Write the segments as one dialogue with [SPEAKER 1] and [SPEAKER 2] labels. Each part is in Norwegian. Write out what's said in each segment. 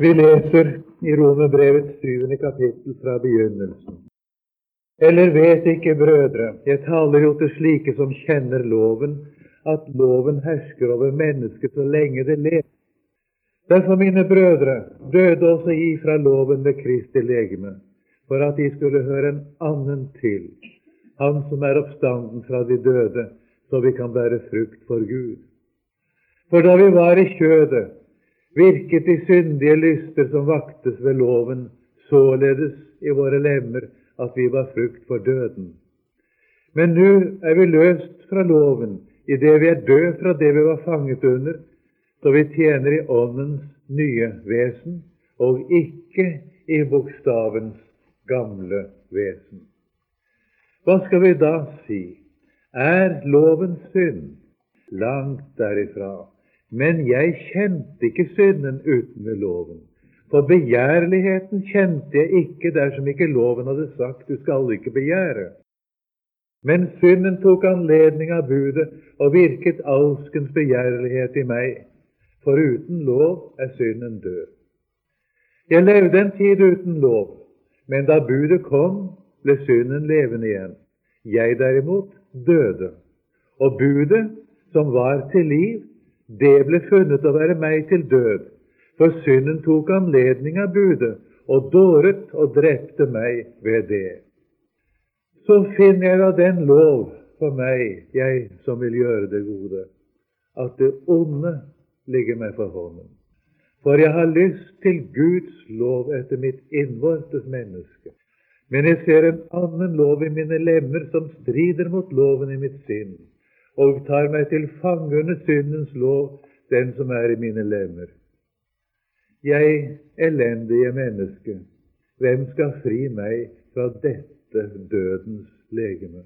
[SPEAKER 1] Vi leser i Romerbrevets syvende kapittel fra begynnelsen. Eller vet ikke, brødre, jeg taler jo til slike som kjenner loven, at loven hersker over mennesket så lenge det lever. Derfor, mine brødre, døde også I fra loven ved Kristi legeme, for at De skulle høre en annen til, Han som er oppstanden fra de døde, så vi kan bære frukt for Gud. For da vi var i kjødet, virket de syndige lyster som vaktes ved loven, således i våre lemmer at vi var frukt for døden. Men nå er vi løst fra loven idet vi er død fra det vi var fanget under, så vi tjener i Åndens nye vesen, og ikke i bokstavens gamle vesen. Hva skal vi da si? Er loven synd? Langt derifra. Men jeg kjente ikke synden uten ved loven. For begjærligheten kjente jeg ikke dersom ikke loven hadde sagt du skal ikke begjære. Men synden tok anledning av budet og virket alskens begjærlighet i meg. For uten lov er synden død. Jeg levde en tid uten lov, men da budet kom, ble synden levende igjen. Jeg derimot døde. Og budet, som var til liv, det ble funnet å være meg til død, for synden tok anledning av budet og dåret og drepte meg ved det. Så finner jeg da den lov for meg, jeg som vil gjøre det gode, at det onde ligger meg for hånden. For jeg har lyst til Guds lov etter mitt innvortes menneske. Men jeg ser en annen lov i mine lemmer som strider mot loven i mitt sinn og tar meg til fange under syndens lov, den som er i mine lemmer. Jeg, elendige menneske, hvem skal fri meg fra dette dødens legeme?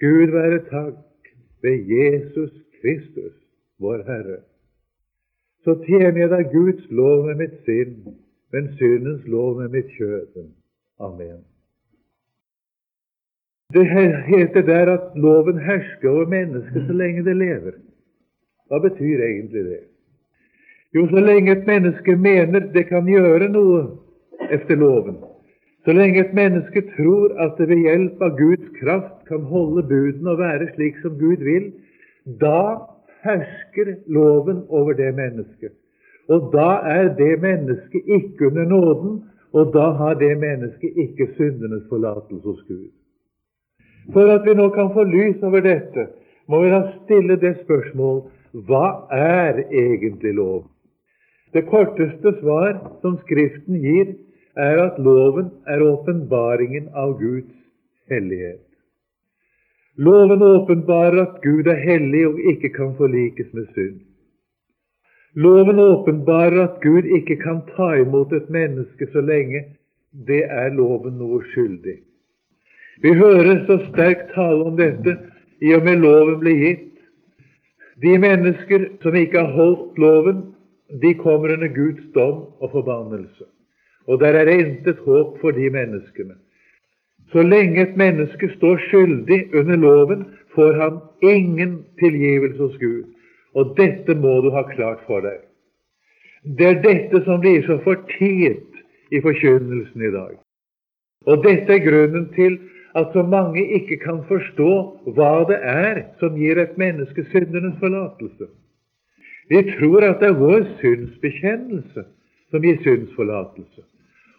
[SPEAKER 1] Gud være takk ved Jesus Kristus, vår Herre. Så tjener jeg da Guds lov med mitt sinn, men syndens lov med mitt kjød. Amen. Det heter der at loven hersker over mennesket så lenge det lever. Hva betyr egentlig det? Jo, så lenge et menneske mener det kan gjøre noe efter loven, så lenge et menneske tror at det ved hjelp av Guds kraft kan holde budene og være slik som Gud vil, da hersker loven over det mennesket. Og da er det mennesket ikke under nåden, og da har det mennesket ikke syndenes forlatelse hos Gud. For at vi nå kan få lys over dette, må vi da stille det spørsmål hva er egentlig lov? Det korteste svar som Skriften gir, er at loven er åpenbaringen av Guds hellighet. Loven åpenbarer at Gud er hellig og ikke kan forlikes med synd. Loven åpenbarer at Gud ikke kan ta imot et menneske så lenge det er loven noe skyldig. Vi hører så sterkt tale om dette i og med loven ble gitt. De mennesker som ikke har holdt loven, de kommer under Guds dom og forbannelse. Og der er det intet håp for de menneskene. Så lenge et menneske står skyldig under loven, får han ingen tilgivelse hos Gud. Og dette må du ha klart for deg. Det er dette som blir så fortiet i forkynnelsen i dag. Og dette er grunnen til at så mange ikke kan forstå hva det er som gir et menneske syndernes forlatelse. Vi tror at det er vår synsbekjennelse som gir syndsforlatelse.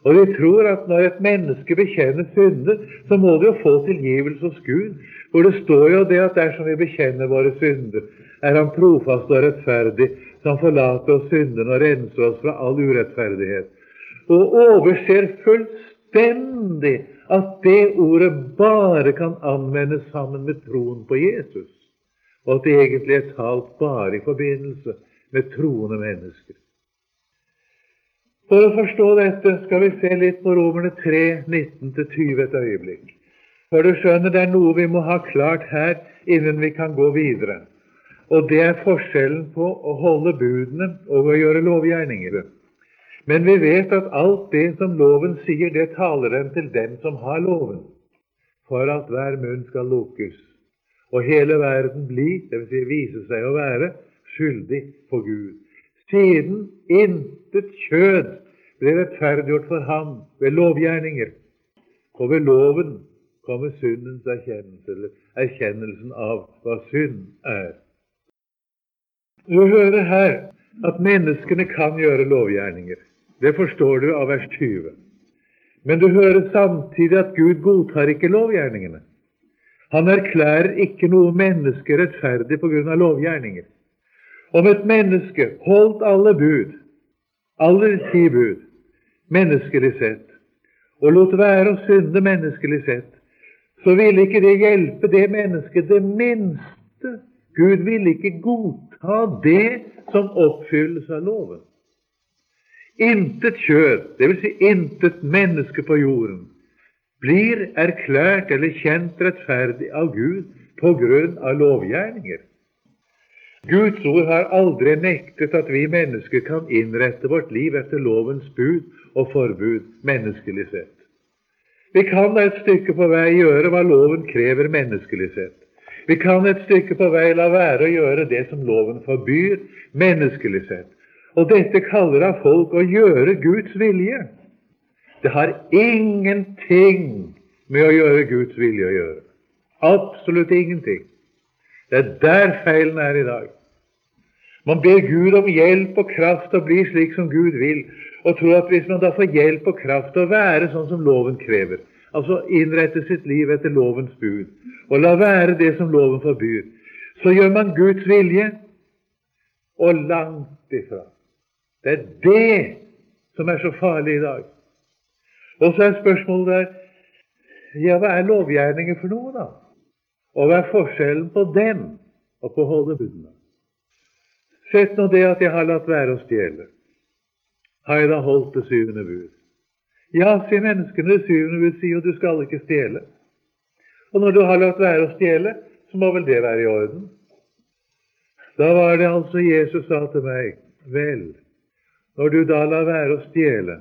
[SPEAKER 1] Og vi tror at når et menneske bekjenner synder, så må det jo få tilgivelse hos Gud. For det står jo det at dersom vi bekjenner våre synder, er Han trofast og rettferdig, så Han forlater oss syndene og renser oss fra all urettferdighet. Og overser fullstendig at det ordet bare kan anvendes sammen med troen på Jesus, og at det egentlig er talt bare i forbindelse med troende mennesker. For å forstå dette skal vi se litt på Romerne 3, 19-20 et øyeblikk. For du skjønner, det er noe vi må ha klart her innen vi kan gå videre. Og det er forskjellen på å holde budene og å gjøre lovgjerninger. Men vi vet at alt det som loven sier, det taler den til den som har loven, for at hver munn skal lukkes, og hele verden bli, dvs. Si vise seg å være, skyldig for Gud. siden intet kjød ble rettferdiggjort for ham ved lovgjerninger. Og ved loven kommer syndens erkjennelse, eller erkjennelsen av hva synd er. Du hører her at menneskene kan gjøre lovgjerninger. Det forstår du av vers 20. Men du hører samtidig at Gud godtar ikke lovgjerningene. Han erklærer ikke noe menneske rettferdig på grunn av lovgjerninger. Om et menneske holdt alle bud, alle ti bud, menneskelig sett, og lot være å synde menneskelig sett, så ville ikke det hjelpe det mennesket det minste. Gud ville ikke godta det som oppfylles av loven. Intet kjød, dvs. Si intet menneske på jorden, blir erklært eller kjent rettferdig av Gud på grunn av lovgjerninger. Guds ord har aldri nektet at vi mennesker kan innrette vårt liv etter lovens bud og forbud menneskelig sett. Vi kan et stykke på vei gjøre hva loven krever menneskelig sett. Vi kan et stykke på vei la være å gjøre det som loven forbyr menneskelig sett. Og dette kaller av folk å gjøre Guds vilje. Det har ingenting med å gjøre Guds vilje å gjøre. Absolutt ingenting. Det er der feilen er i dag. Man ber Gud om hjelp og kraft til å bli slik som Gud vil, og tror at hvis man da får hjelp og kraft til å være sånn som loven krever, altså innrette sitt liv etter lovens bud, og la være det som loven forbyr, så gjør man Guds vilje, og langt ifra. Det er det som er så farlig i dag. Og så er spørsmålet der ja, hva er lovgjerninger for noe, da? Og hva er forskjellen på dem og på å holde budene? Sett nå det at jeg har latt være å stjele. Har jeg da holdt det syvende bud? Ja, sier menneskene, det syvende bud sier jo du skal ikke stjele. Og når du har latt være å stjele, så må vel det være i orden? Da var det altså Jesus sa til meg, vel, når du da lar være å stjele.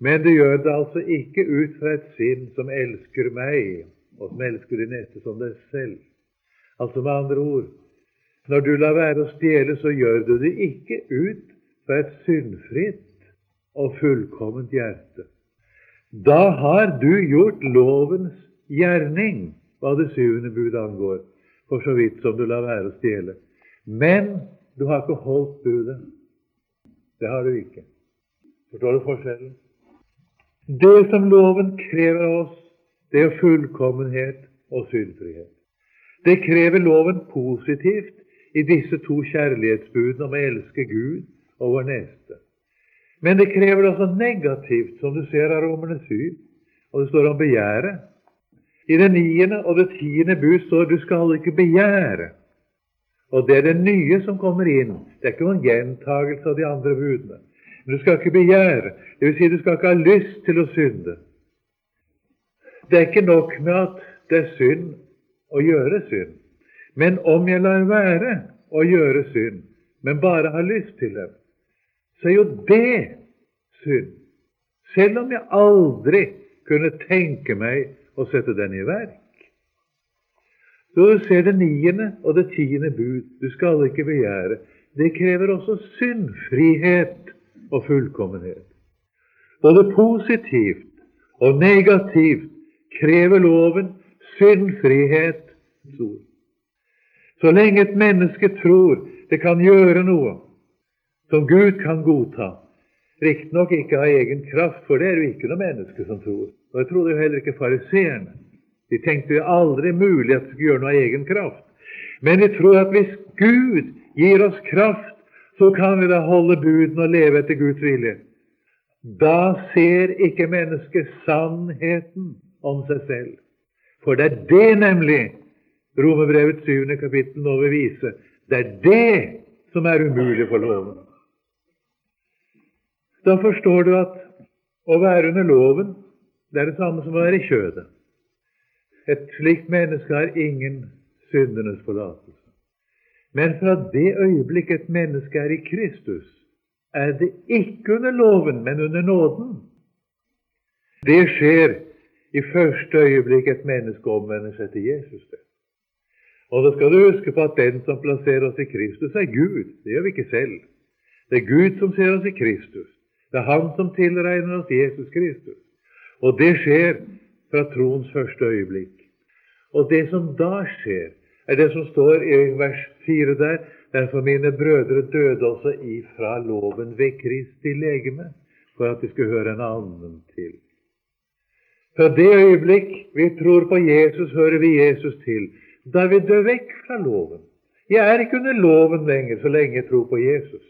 [SPEAKER 1] Men du gjør det altså ikke ut fra et sinn som elsker meg, og som elsker de neste som deg selv. Altså med andre ord når du lar være å stjele, så gjør du det ikke ut fra et syndfritt og fullkomment hjerte. Da har du gjort lovens gjerning hva det syvende bud angår, for så vidt som du lar være å stjele. Men du har ikke holdt budet. Det har du ikke. Forstår du forskjellen? Det som loven krever av oss, det er fullkommenhet og syndfrihet. Det krever loven positivt i disse to kjærlighetsbudene om å elske Gud og vår neste. Men det krever også negativt, som du ser av Romerne 7, og det står om begjæret. I det niende og det tiende bud står du skal ikke begjære. Og det er det nye som kommer inn. Det er ikke noen gjentagelse av de andre budene. Men du skal ikke begjære. Det vil si, du skal ikke ha lyst til å synde. Det er ikke nok med at det er synd å gjøre synd. Men om jeg lar være å gjøre synd, men bare har lyst til det, så er jo det synd. Selv om jeg aldri kunne tenke meg å sette den i verk. Så du ser det niende og det tiende bud. Du skal ikke begjære. Det krever også syndfrihet og fullkommenhet. Både positivt og negativt krever loven syndfrihet. Så lenge et menneske tror det kan gjøre noe som Gud kan godta, riktignok ikke av egen kraft, for det er jo ikke noe menneske som tror. Og jeg trodde jo heller ikke fariseerne. De tenkte jo aldri mulig at de skulle gjøre noe av egen kraft. Men de tror at hvis Gud gir oss kraft, så kan vi da holde budene og leve etter Guds vilje. Da ser ikke mennesket sannheten om seg selv. For det er det nemlig Romerbrevet 7. kapittel nå vil vise. Det er det som er umulig for loven. Da forstår du at å være under loven, det er det samme som å være i kjødet. Et slikt menneske har ingen syndenes forlatelse. Men fra det øyeblikk et menneske er i Kristus, er det ikke under loven, men under nåden. Det skjer i første øyeblikk et menneske omvender seg til Jesus. Og da skal du huske på at den som plasserer oss i Kristus, er Gud. Det gjør vi ikke selv. Det er Gud som ser oss i Kristus. Det er Han som tilregner oss Jesus Kristus. Og det skjer fra troens første øyeblikk. Og det som da skjer, er det som står i vers 4 der. Derfor mine brødre døde også ifra loven ved Kristi legeme, for at de skulle høre en annen til. Fra det øyeblikk vi tror på Jesus, hører vi Jesus til. Da vi dør vekk fra loven. Jeg er ikke under loven lenger så lenge jeg tror på Jesus.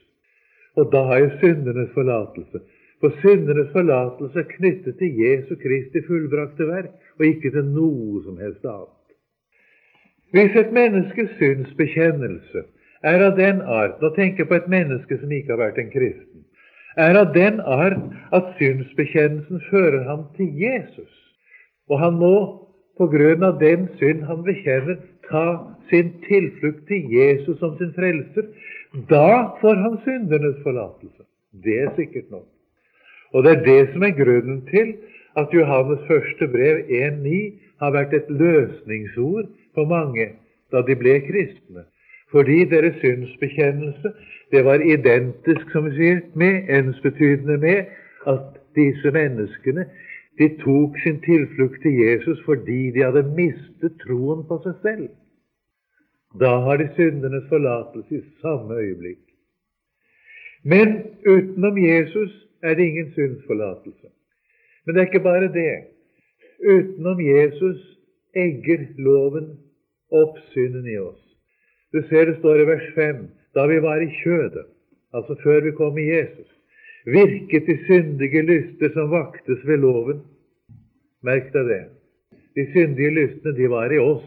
[SPEAKER 1] Og da har jeg syndenes forlatelse. For syndenes forlatelse er knyttet til Jesu Kristi fullbrakte verk, og ikke til noe som helst annet. Hvis et menneskes synsbekjennelse er av den art Nå tenker jeg på et menneske som ikke har vært en kristen. Er av den art at synsbekjennelsen fører ham til Jesus, og han må på grunn av den synd han bekjenner, ta sin tilflukt til Jesus som sin frelser, da får han syndernes forlatelse. Det er sikkert nok. Og det er det som er grunnen til at Johannes første brev 1.9 har vært et løsningsord for mange da de ble kristne. Fordi deres synsbekjennelse det var identisk som vi sier, med, ensbetydende med at disse menneskene de tok sin tilflukt til Jesus fordi de hadde mistet troen på seg selv. Da har de syndenes forlatelse i samme øyeblikk. Men utenom Jesus er det ingen syndsforlatelse. Men det er ikke bare det. Utenom Jesus egger loven opp synden i oss. Du ser det står i vers 5 da vi var i kjødet, altså før vi kom i Jesus, virket de syndige lyster som vaktes ved loven. Merk deg det. De syndige lystene de var i oss,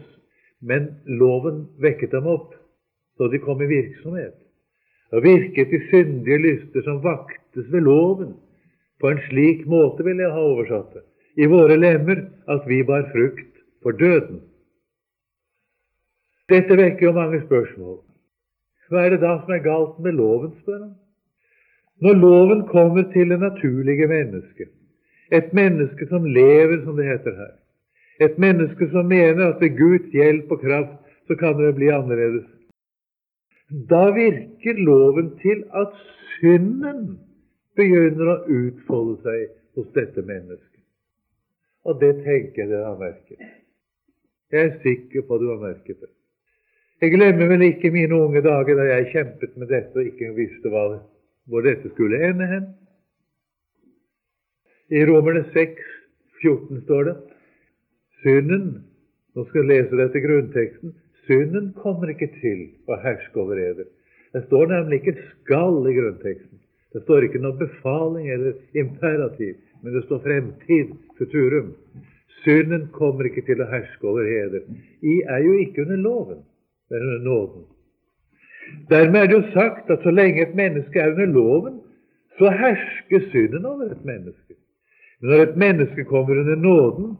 [SPEAKER 1] men loven vekket dem opp, så de kom i virksomhet. Og virket de syndige lyster som vaktes ved loven, på en slik måte vil jeg ha oversatt det, i våre lemmer at vi bar frukt for døden. Dette vekker jo mange spørsmål. Hva er det da som er galt med loven, spør han. Når loven kommer til det naturlige mennesket, et menneske som lever, som det heter her, et menneske som mener at ved Guds hjelp og kraft så kan det bli annerledes, da virker loven til at synden begynner å utfolde seg hos dette mennesket. Og det tenker jeg dere har merket. Jeg er sikker på at du har merket det. Jeg glemmer vel ikke mine unge dager da jeg kjempet med dette og ikke visste hvor dette skulle ende hen. I Romerne 6, 14 står det synden Nå skal jeg lese dette grunnteksten. Synden kommer ikke til å herske over eder. Det står nemlig ikke 'skal' i grunnteksten. Det står ikke noe befaling eller imperativ, men det står fremtid, futurum. Synden kommer ikke til å herske over heder. I er jo ikke under loven men under nåden. Dermed er det jo sagt at så lenge et menneske er under loven, så hersker synden over et menneske. Men når et menneske kommer under nåden,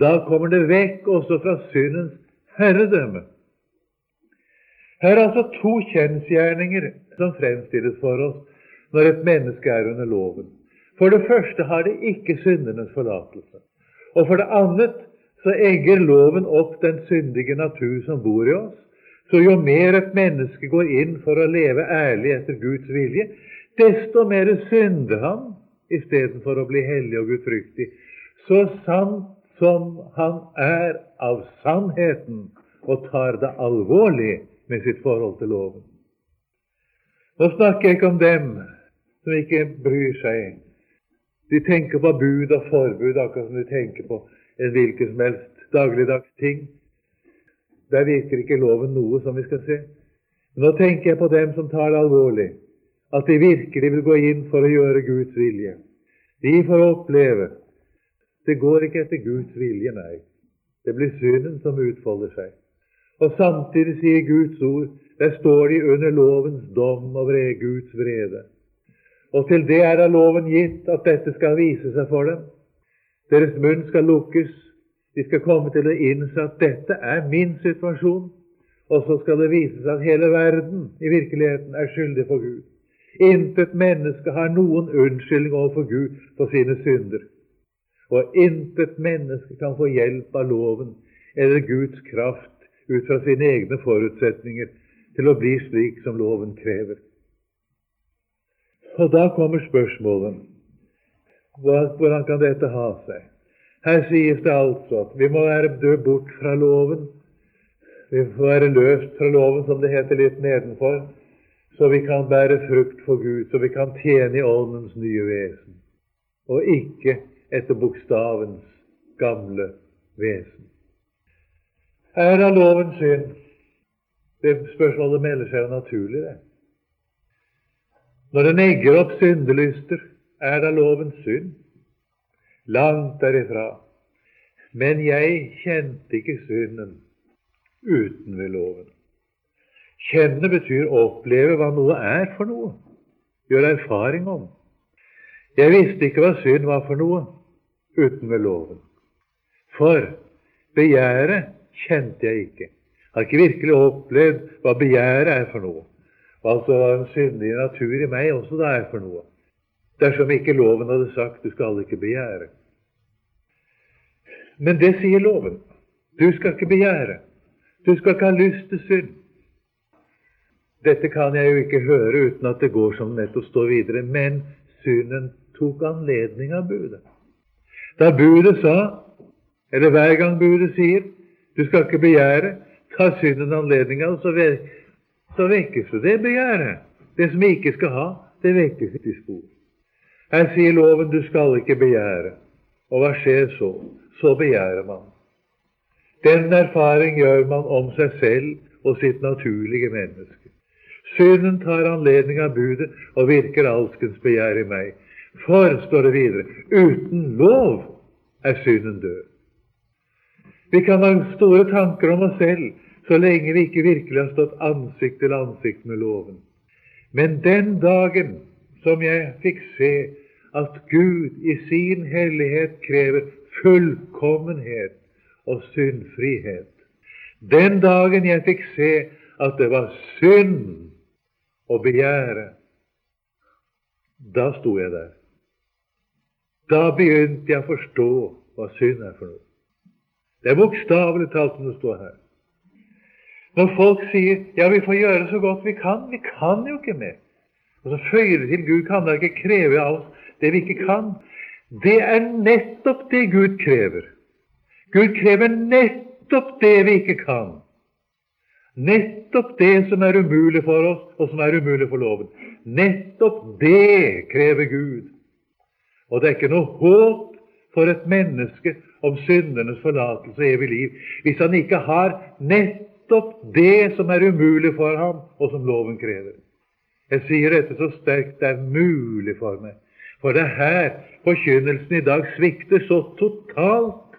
[SPEAKER 1] da kommer det vekk også fra syndens herredømme. Her er altså to kjensgjerninger som fremstilles for oss når et menneske er under loven. For det første har det ikke syndenes forlatelse. Og for det annet så egger loven opp den syndige natur som bor i oss, så jo mer et menneske går inn for å leve ærlig etter Guds vilje, desto mer synder han istedenfor å bli hellig og gudfryktig. Så sant som han er av sannheten og tar det alvorlig med sitt forhold til loven. Nå snakker jeg ikke om dem som ikke bryr seg. De tenker på bud og forbud akkurat som de tenker på en hvilken som helst dagligdags ting. Der virker ikke loven noe, som vi skal se. Nå tenker jeg på dem som tar det alvorlig, at de virkelig vil gå inn for å gjøre Guds vilje. De får oppleve det går ikke etter Guds vilje, nei. Det blir synden som utfolder seg. Og samtidig sier Guds ord, der står de under lovens dom over Guds vrede. Og til det er da loven gitt at dette skal vise seg for dem. Deres munn skal lukkes, de skal komme til å innse at dette er min situasjon, og så skal det vise seg at hele verden i virkeligheten er skyldig for Gud. Intet menneske har noen unnskyldning overfor Gud for sine synder. Og intet menneske kan få hjelp av loven eller Guds kraft ut fra sine egne forutsetninger til å bli slik som loven krever. Og da kommer spørsmålet hvordan kan dette ha seg? Her sies det altså at vi må være dø bort fra loven. Vi får være løst fra loven, som det heter litt nedenfor, så vi kan bære frukt for Gud, så vi kan tjene i Åndens nye vesen, og ikke etter bokstavens gamle vesen. Er da loven synd? Det spørsmålet melder seg jo naturlig, det. Når den egger opp syndelyster, er da loven synd? Langt derifra. Men jeg kjente ikke synden uten ved loven. Kjenne betyr oppleve hva noe er for noe, gjøre erfaring om. Jeg visste ikke hva synd var for noe uten ved loven. For begjæret kjente jeg ikke. Jeg har ikke virkelig opplevd hva begjæret er for noe. Altså var en syndig natur i meg også da er for noe. Dersom ikke loven hadde sagt 'du skal ikke begjære'. Men det sier loven. Du skal ikke begjære. Du skal ikke ha lyst til synd. Dette kan jeg jo ikke høre uten at det går som nettopp står videre. Men synden tok anledning av budet. Da budet sa, eller hver gang budet sier 'du skal ikke begjære', tar synden anledning av, ve så vekkes jo det begjæret. Det som vi ikke skal ha, det vekkes i spor. Her sier loven 'du skal ikke begjære'. Og hva skjer så? Så begjærer man. Den erfaring gjør man om seg selv og sitt naturlige menneske. Synden tar anledning av budet og virker alskens begjær i meg. For, står det videre, uten lov er synden død. Vi kan ha store tanker om oss selv så lenge vi ikke virkelig har stått ansikt til ansikt med loven. Men den dagen som jeg fikk se at Gud i sin hellighet krever fullkommenhet og syndfrihet, den dagen jeg fikk se at det var synd å begjære, da sto jeg der. Da begynte jeg å forstå hva synd er for noe. Det er bokstavelig talt som det står her. Når folk sier 'ja, vi får gjøre så godt vi kan', vi kan jo ikke mer. Og så føyer det til 'Gud kan da ikke kreve av oss det vi ikke kan'. Det er nettopp det Gud krever. Gud krever nettopp det vi ikke kan. Nettopp det som er umulig for oss, og som er umulig for loven. Nettopp det krever Gud. Og det er ikke noe håp for et menneske om syndenes forlatelse og evig liv hvis han ikke har nettopp det som er umulig for ham, og som loven krever. Jeg sier dette så sterkt det er mulig for meg, for det er her forkynnelsen i dag svikter så totalt.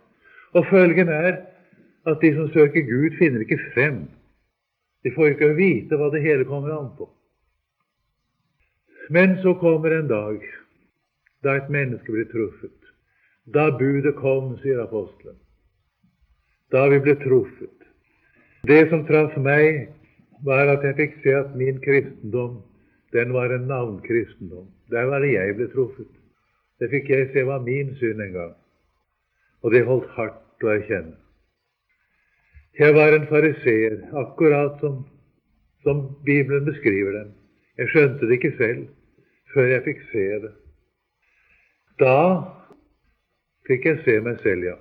[SPEAKER 1] Og følgen er at de som søker Gud, finner ikke frem. De får ikke vite hva det hele kommer an på. Men så kommer en dag da et menneske blir truffet. Da budet kom, sier apostelen. Da vi ble truffet. Det som traff meg, var at jeg fikk se at min kristendom, den var en navnkristendom. Der var det jeg ble truffet. Det fikk jeg se var min synd en gang. Og det holdt hardt å erkjenne. Jeg var en fariseer, akkurat som, som Bibelen beskriver dem. Jeg skjønte det ikke selv før jeg fikk se det. Da fikk jeg se meg selv, ja.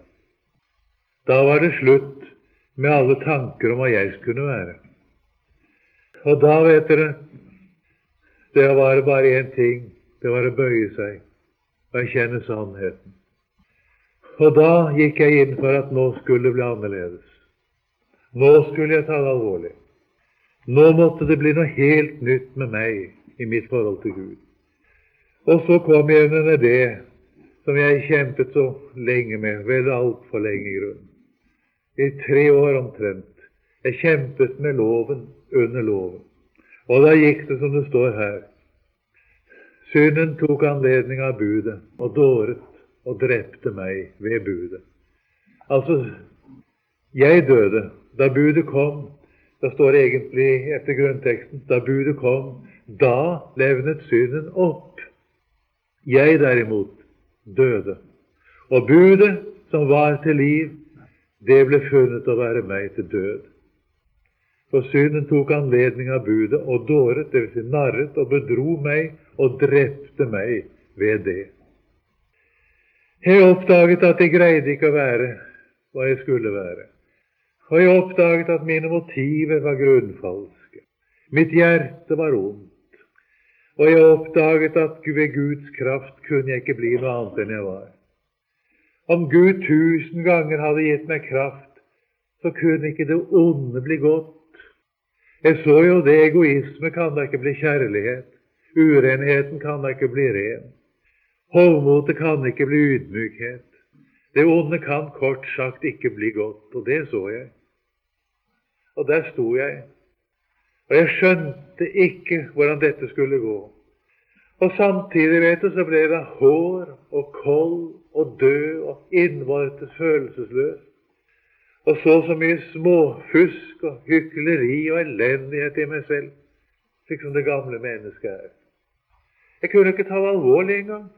[SPEAKER 1] Da var det slutt med alle tanker om hva jeg skulle være. Og da, vet dere, det var bare én ting. Det var å bøye seg og erkjenne sannheten. Og da gikk jeg inn for at nå skulle det bli annerledes. Nå skulle jeg ta det alvorlig. Nå måtte det bli noe helt nytt med meg i mitt forhold til Gud. Og så kom jeg under det som jeg kjempet så lenge med, vel altfor lenge i grunnen. I tre år omtrent. Jeg kjempet med loven under loven. Og da gikk det som det står her. Synden tok anledning av budet og dåret og drepte meg ved budet. Altså, jeg døde da budet kom. Da står det egentlig etter grunnteksten da budet kom, da levnet synden opp. Jeg derimot døde. Og budet som var til liv, det ble funnet å være meg til død. For synden tok anledning av budet og dåret, dvs. Si narret og bedro meg og drepte meg ved det. Jeg oppdaget at jeg greide ikke å være hva jeg skulle være. Og jeg oppdaget at mine motiver var grunnfalske. Mitt hjerte var ondt. Og jeg oppdaget at ved Guds kraft kunne jeg ikke bli noe annet enn jeg var. Om Gud tusen ganger hadde gitt meg kraft, så kunne ikke det onde bli godt. Jeg så jo det. Egoisme kan da ikke bli kjærlighet. Urenheten kan da ikke bli ren. Hovmotet kan ikke bli ydmykhet. Det onde kan kort sagt ikke bli godt, og det så jeg. Og der sto jeg. Og jeg skjønte ikke hvordan dette skulle gå. Og samtidig vet du, så ble det hår og kold og død og innvortes følelsesløs. Og så så mye småfusk og hykleri og elendighet i meg selv, slik som det gamle mennesket er. Jeg kunne ikke ta det alvorlig engang.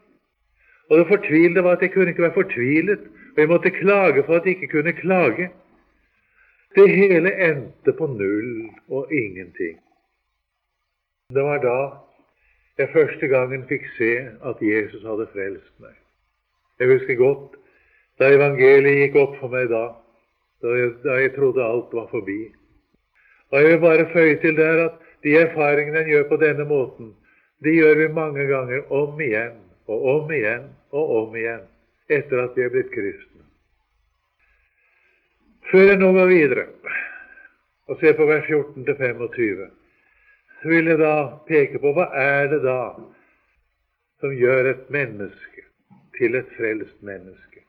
[SPEAKER 1] Og det fortvilede var at jeg kunne ikke være fortvilet, og jeg måtte klage for at jeg ikke kunne klage. Det hele endte på null og ingenting. Det var da jeg første gangen fikk se at Jesus hadde frelst meg. Jeg husker godt da evangeliet gikk opp for meg da da jeg, da jeg trodde alt var forbi. Og Jeg vil bare føye til der at de erfaringene en gjør på denne måten, de gjør vi mange ganger om igjen og om igjen og om igjen etter at vi er blitt kristne. Før jeg nå går videre og ser på vers 14-25, så vil jeg da peke på hva er det da som gjør et menneske til et frelst menneske.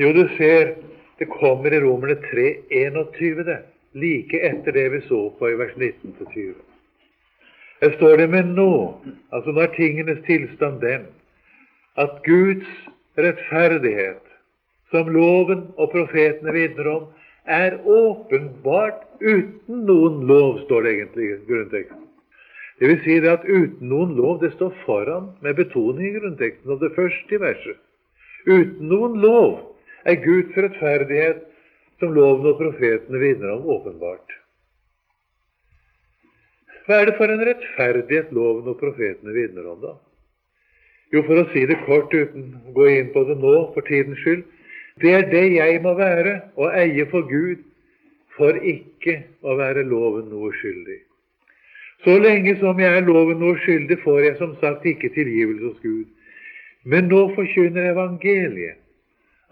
[SPEAKER 1] Jo, du ser det kommer i Romerne 3,21, det, like etter det vi så på i vers 19-20. Her står det med nå, altså nå er tingenes tilstand den, at Guds rettferdighet, som loven og profetene vitner om, er åpenbart uten noen lov, står det egentlig i grunnteksten. Det vil si det at uten noen lov, det står foran med betoning i grunnteksten og det første verset. Uten noen lov er Guds rettferdighet, som loven og profetene vitner om, åpenbart. Hva er det for en rettferdighet loven og profetene vitner om, da? Jo, for å si det kort uten å gå inn på det nå for tidens skyld det er det jeg må være og eie for Gud for ikke å være loven noe skyldig. Så lenge som jeg er loven noe skyldig, får jeg som sagt ikke tilgivelse hos Gud. Men nå forkynner evangeliet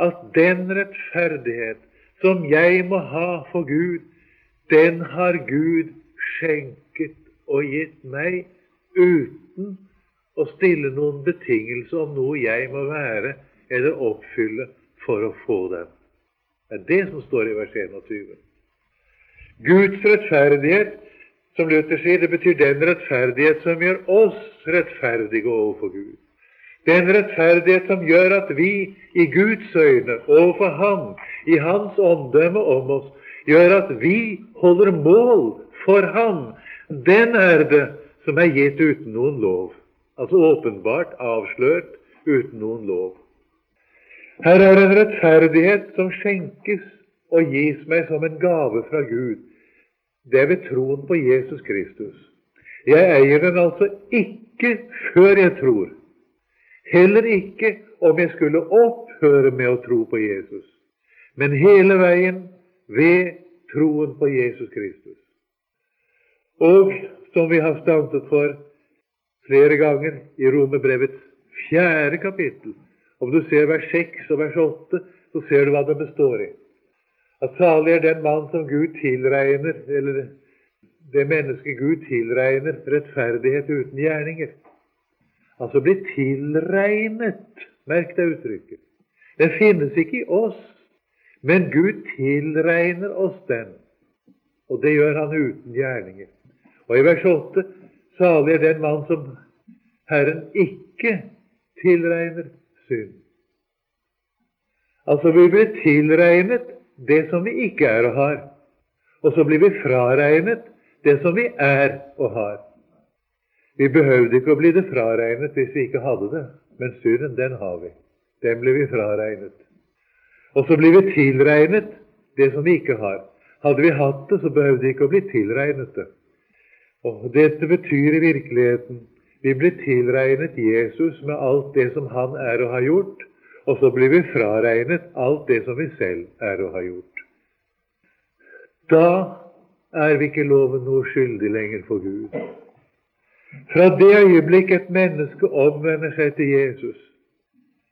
[SPEAKER 1] at den rettferdighet som jeg må ha for Gud, den har Gud skjenket og gitt meg uten å stille noen betingelse om noe jeg må være eller oppfylle for å få den. Det er det som står i vers 21. Guds rettferdighet, som Luther sier, det betyr den rettferdighet som gjør oss rettferdige overfor Gud. Den rettferdighet som gjør at vi i Guds øyne overfor Ham, i Hans omdømme om oss, gjør at vi holder mål for Ham, den er det som er gitt uten noen lov. Altså åpenbart avslørt uten noen lov. Her er en rettferdighet som skjenkes og gis meg som en gave fra Gud. Det er ved troen på Jesus Kristus. Jeg eier den altså ikke før jeg tror. Heller ikke om jeg skulle opphøre med å tro på Jesus, men hele veien ved troen på Jesus Kristus. Og som vi har stanset for flere ganger i Romerbrevets fjerde kapittel, om du ser vers 6 og vers 8, så ser du hva det består i. At salig er den mann som Gud tilregner, eller det mennesket Gud tilregner rettferdighet uten gjerninger altså blir tilregnet. Merk deg uttrykket. Den finnes ikke i oss, men Gud tilregner oss den. Og det gjør han uten gjerninger. Og i vers 8 salig er den mann som Herren ikke tilregner synd. Altså, vi blir tilregnet det som vi ikke er og har. Og så blir vi fraregnet det som vi er og har. Vi behøvde ikke å bli det fraregnet hvis vi ikke hadde det, men synden, den har vi. Den blir vi fraregnet. Og så blir vi tilregnet det som vi ikke har. Hadde vi hatt det, så behøvde vi ikke å bli tilregnet det. Og Dette betyr i virkeligheten vi blir tilregnet Jesus med alt det som han er og har gjort, og så blir vi fraregnet alt det som vi selv er og har gjort. Da er vi ikke loven noe skyldig lenger for Gud. Fra det øyeblikk et menneske omvender seg til Jesus,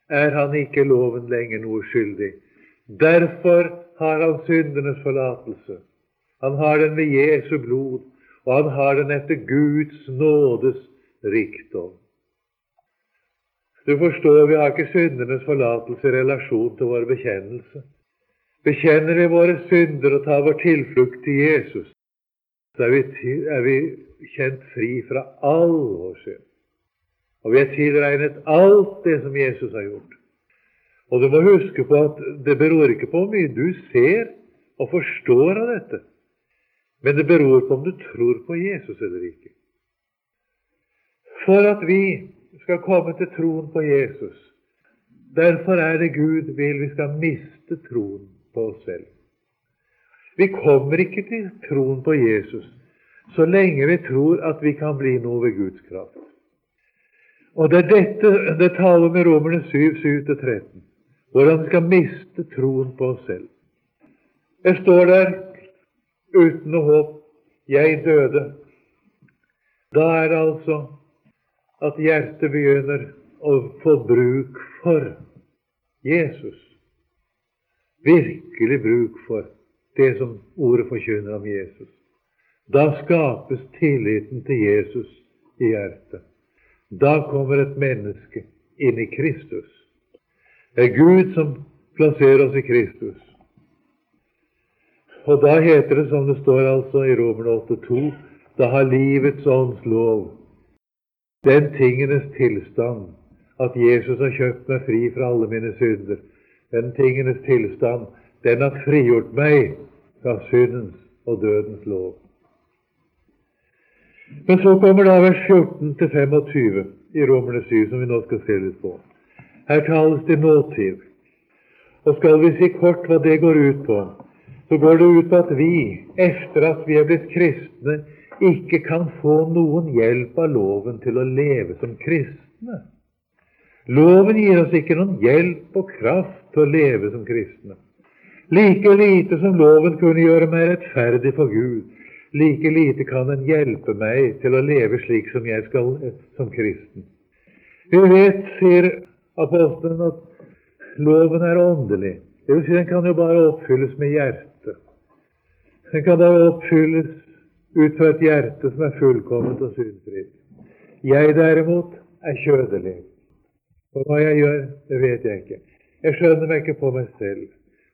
[SPEAKER 1] er han ikke loven lenger noe skyldig. Derfor har han syndenes forlatelse. Han har den ved Jesu blod, og han har den etter Guds nådes rikdom. Du forstår, vi har ikke syndernes forlatelse i relasjon til vår bekjennelse. Bekjenner vi våre synder og tar vår tilflukt til Jesus, så er vi, er vi kjent fri fra all vår synd. Og vi er tilregnet alt det som Jesus har gjort. Og du må huske på at det beror ikke på hvor mye du ser og forstår av dette, men det beror på om du tror på Jesus eller ikke. For at vi skal komme til troen på Jesus, derfor er det Gud vil vi skal miste troen på oss selv. Vi kommer ikke til troen på Jesus så lenge vi tror at vi kan bli noe ved Guds kraft. Og det er dette det taler i Romerne 7, 7-13, hvordan vi skal miste troen på oss selv. Jeg står der uten noe håp. Jeg døde. Da er det altså at hjertet begynner å få bruk for Jesus. Virkelig bruk for det som ordet forkynner om Jesus. Da skapes tilliten til Jesus i hjertet. Da kommer et menneske inn i Kristus. Det er Gud som plasserer oss i Kristus. Og da heter det, som det står altså i Romerne 8,2, da har livets ånds lov den tingenes tilstand at Jesus har kjøpt meg fri fra alle mine synder. Den tingenes tilstand, den har frigjort meg fra syndens og dødens lov. Men så kommer da vers 14-25 i Romerne 7, som vi nå skal se litt på. Her tales det nåtid. Og skal vi si kort hva det går ut på, så går det ut på at vi, etter at vi er blitt kristne, ikke kan få noen hjelp av loven til å leve som kristne. Loven gir oss ikke noen hjelp og kraft til å leve som kristne. Like lite som loven kunne gjøre meg rettferdig for Gud, like lite kan den hjelpe meg til å leve slik som jeg skal som kristen. Vi vet, sier apostelen, at loven er åndelig. Det vil si, den kan jo bare oppfylles med hjertet. Den kan da oppfylles ut fra et hjerte som er fullkomment og syndfritt. Jeg derimot er kjødelig. Og hva jeg gjør, det vet jeg ikke. Jeg skjønner meg ikke på meg selv.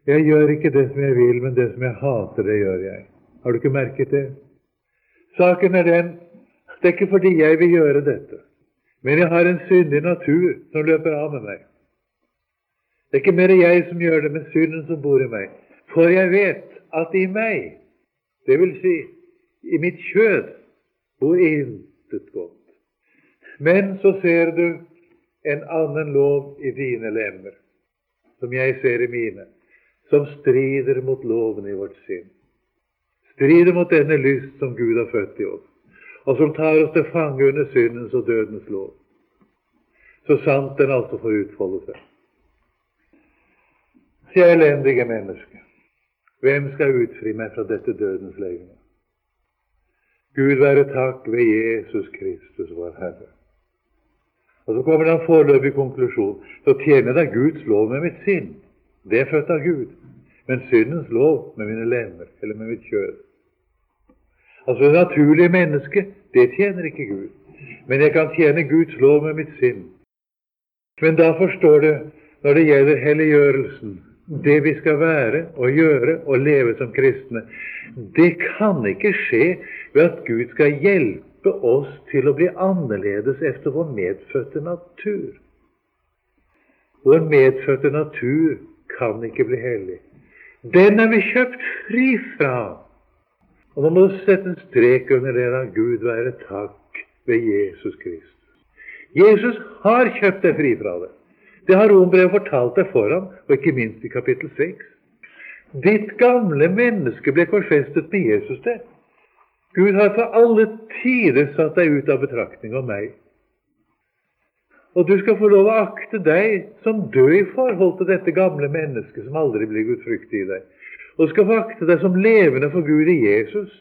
[SPEAKER 1] Jeg gjør ikke det som jeg vil, men det som jeg hater, det gjør jeg. Har du ikke merket det? Saken er den det er ikke fordi jeg vil gjøre dette, men jeg har en syndig natur som løper av med meg. Det er ikke mer jeg som gjør det, men synden som bor i meg. For jeg vet at i meg, det vil si i mitt kjød, bor intet godt. Men så ser du en annen lov i dine lemmer, som jeg ser i mine, som strider mot loven i vårt sinn strider mot denne lyst som Gud har født i oss, og som tar oss til fange under syndens og dødens lov. Så sant den altså får utfolde seg. Jeg elendige menneske, hvem skal utfri meg fra dette dødens legeme? Gud være takk ved Jesus Kristus, vår Herre. Og så kommer det en foreløpig konklusjon. Så tjener jeg Guds lov med mitt sinn. Det er født av Gud. Men syndens lov med mine lemmer, eller med mitt kjød. Altså det naturlige mennesket, det tjener ikke Gud. Men jeg kan tjene Guds lov med mitt sinn. Men da forstår du, når det gjelder helliggjørelsen, det vi skal være og gjøre og leve som kristne, det kan ikke skje ved at Gud skal hjelpe oss til å bli annerledes efter vår medfødte natur. Vår medfødte natur kan ikke bli hellig. Den er vi kjøpt fri fra og nå må du sette en strek under det da Gud være takk ved Jesus Kristus. Jesus har kjøpt deg fri fra det. Det har Rombrevet fortalt deg foran, og ikke minst i kapittel 6. Ditt gamle menneske ble korsfestet med Jesus der. Gud har for alle tider satt deg ut av betraktning om meg. Og du skal få lov å akte deg som død i forhold til dette gamle mennesket som aldri blir gudfryktig i deg. Og du skal få akte deg som levende for Gud i Jesus.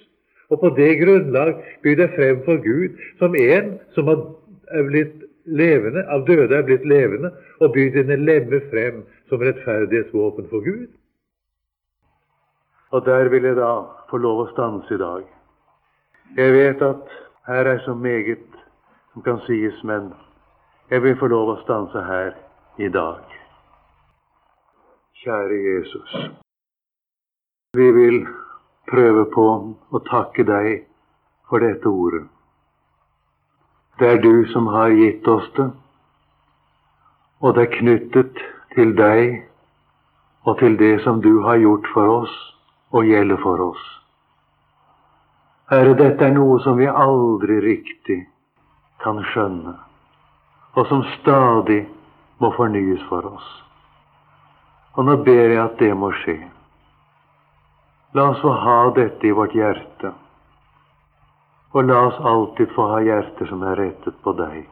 [SPEAKER 1] Og på det grunnlag by deg frem for Gud som en som har blitt levende, av døde er blitt levende, og by dine lemmer frem som rettferdighetsvåpen for Gud. Og der vil jeg da få lov å stanse i dag. Jeg vet at her er så meget som kan sies, men jeg vil få lov å stanse her i dag. Kjære Jesus. Vi vil prøve på å takke deg for dette ordet. Det er du som har gitt oss det, og det er knyttet til deg og til det som du har gjort for oss og gjelder for oss. Herre, dette er noe som vi aldri riktig kan skjønne og som stadig må fornyes for oss. Og nå ber jeg at det må skje. La oss få ha dette i vårt hjerte, og la oss alltid få ha hjerter som er rettet på deg.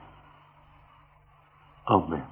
[SPEAKER 1] Amen.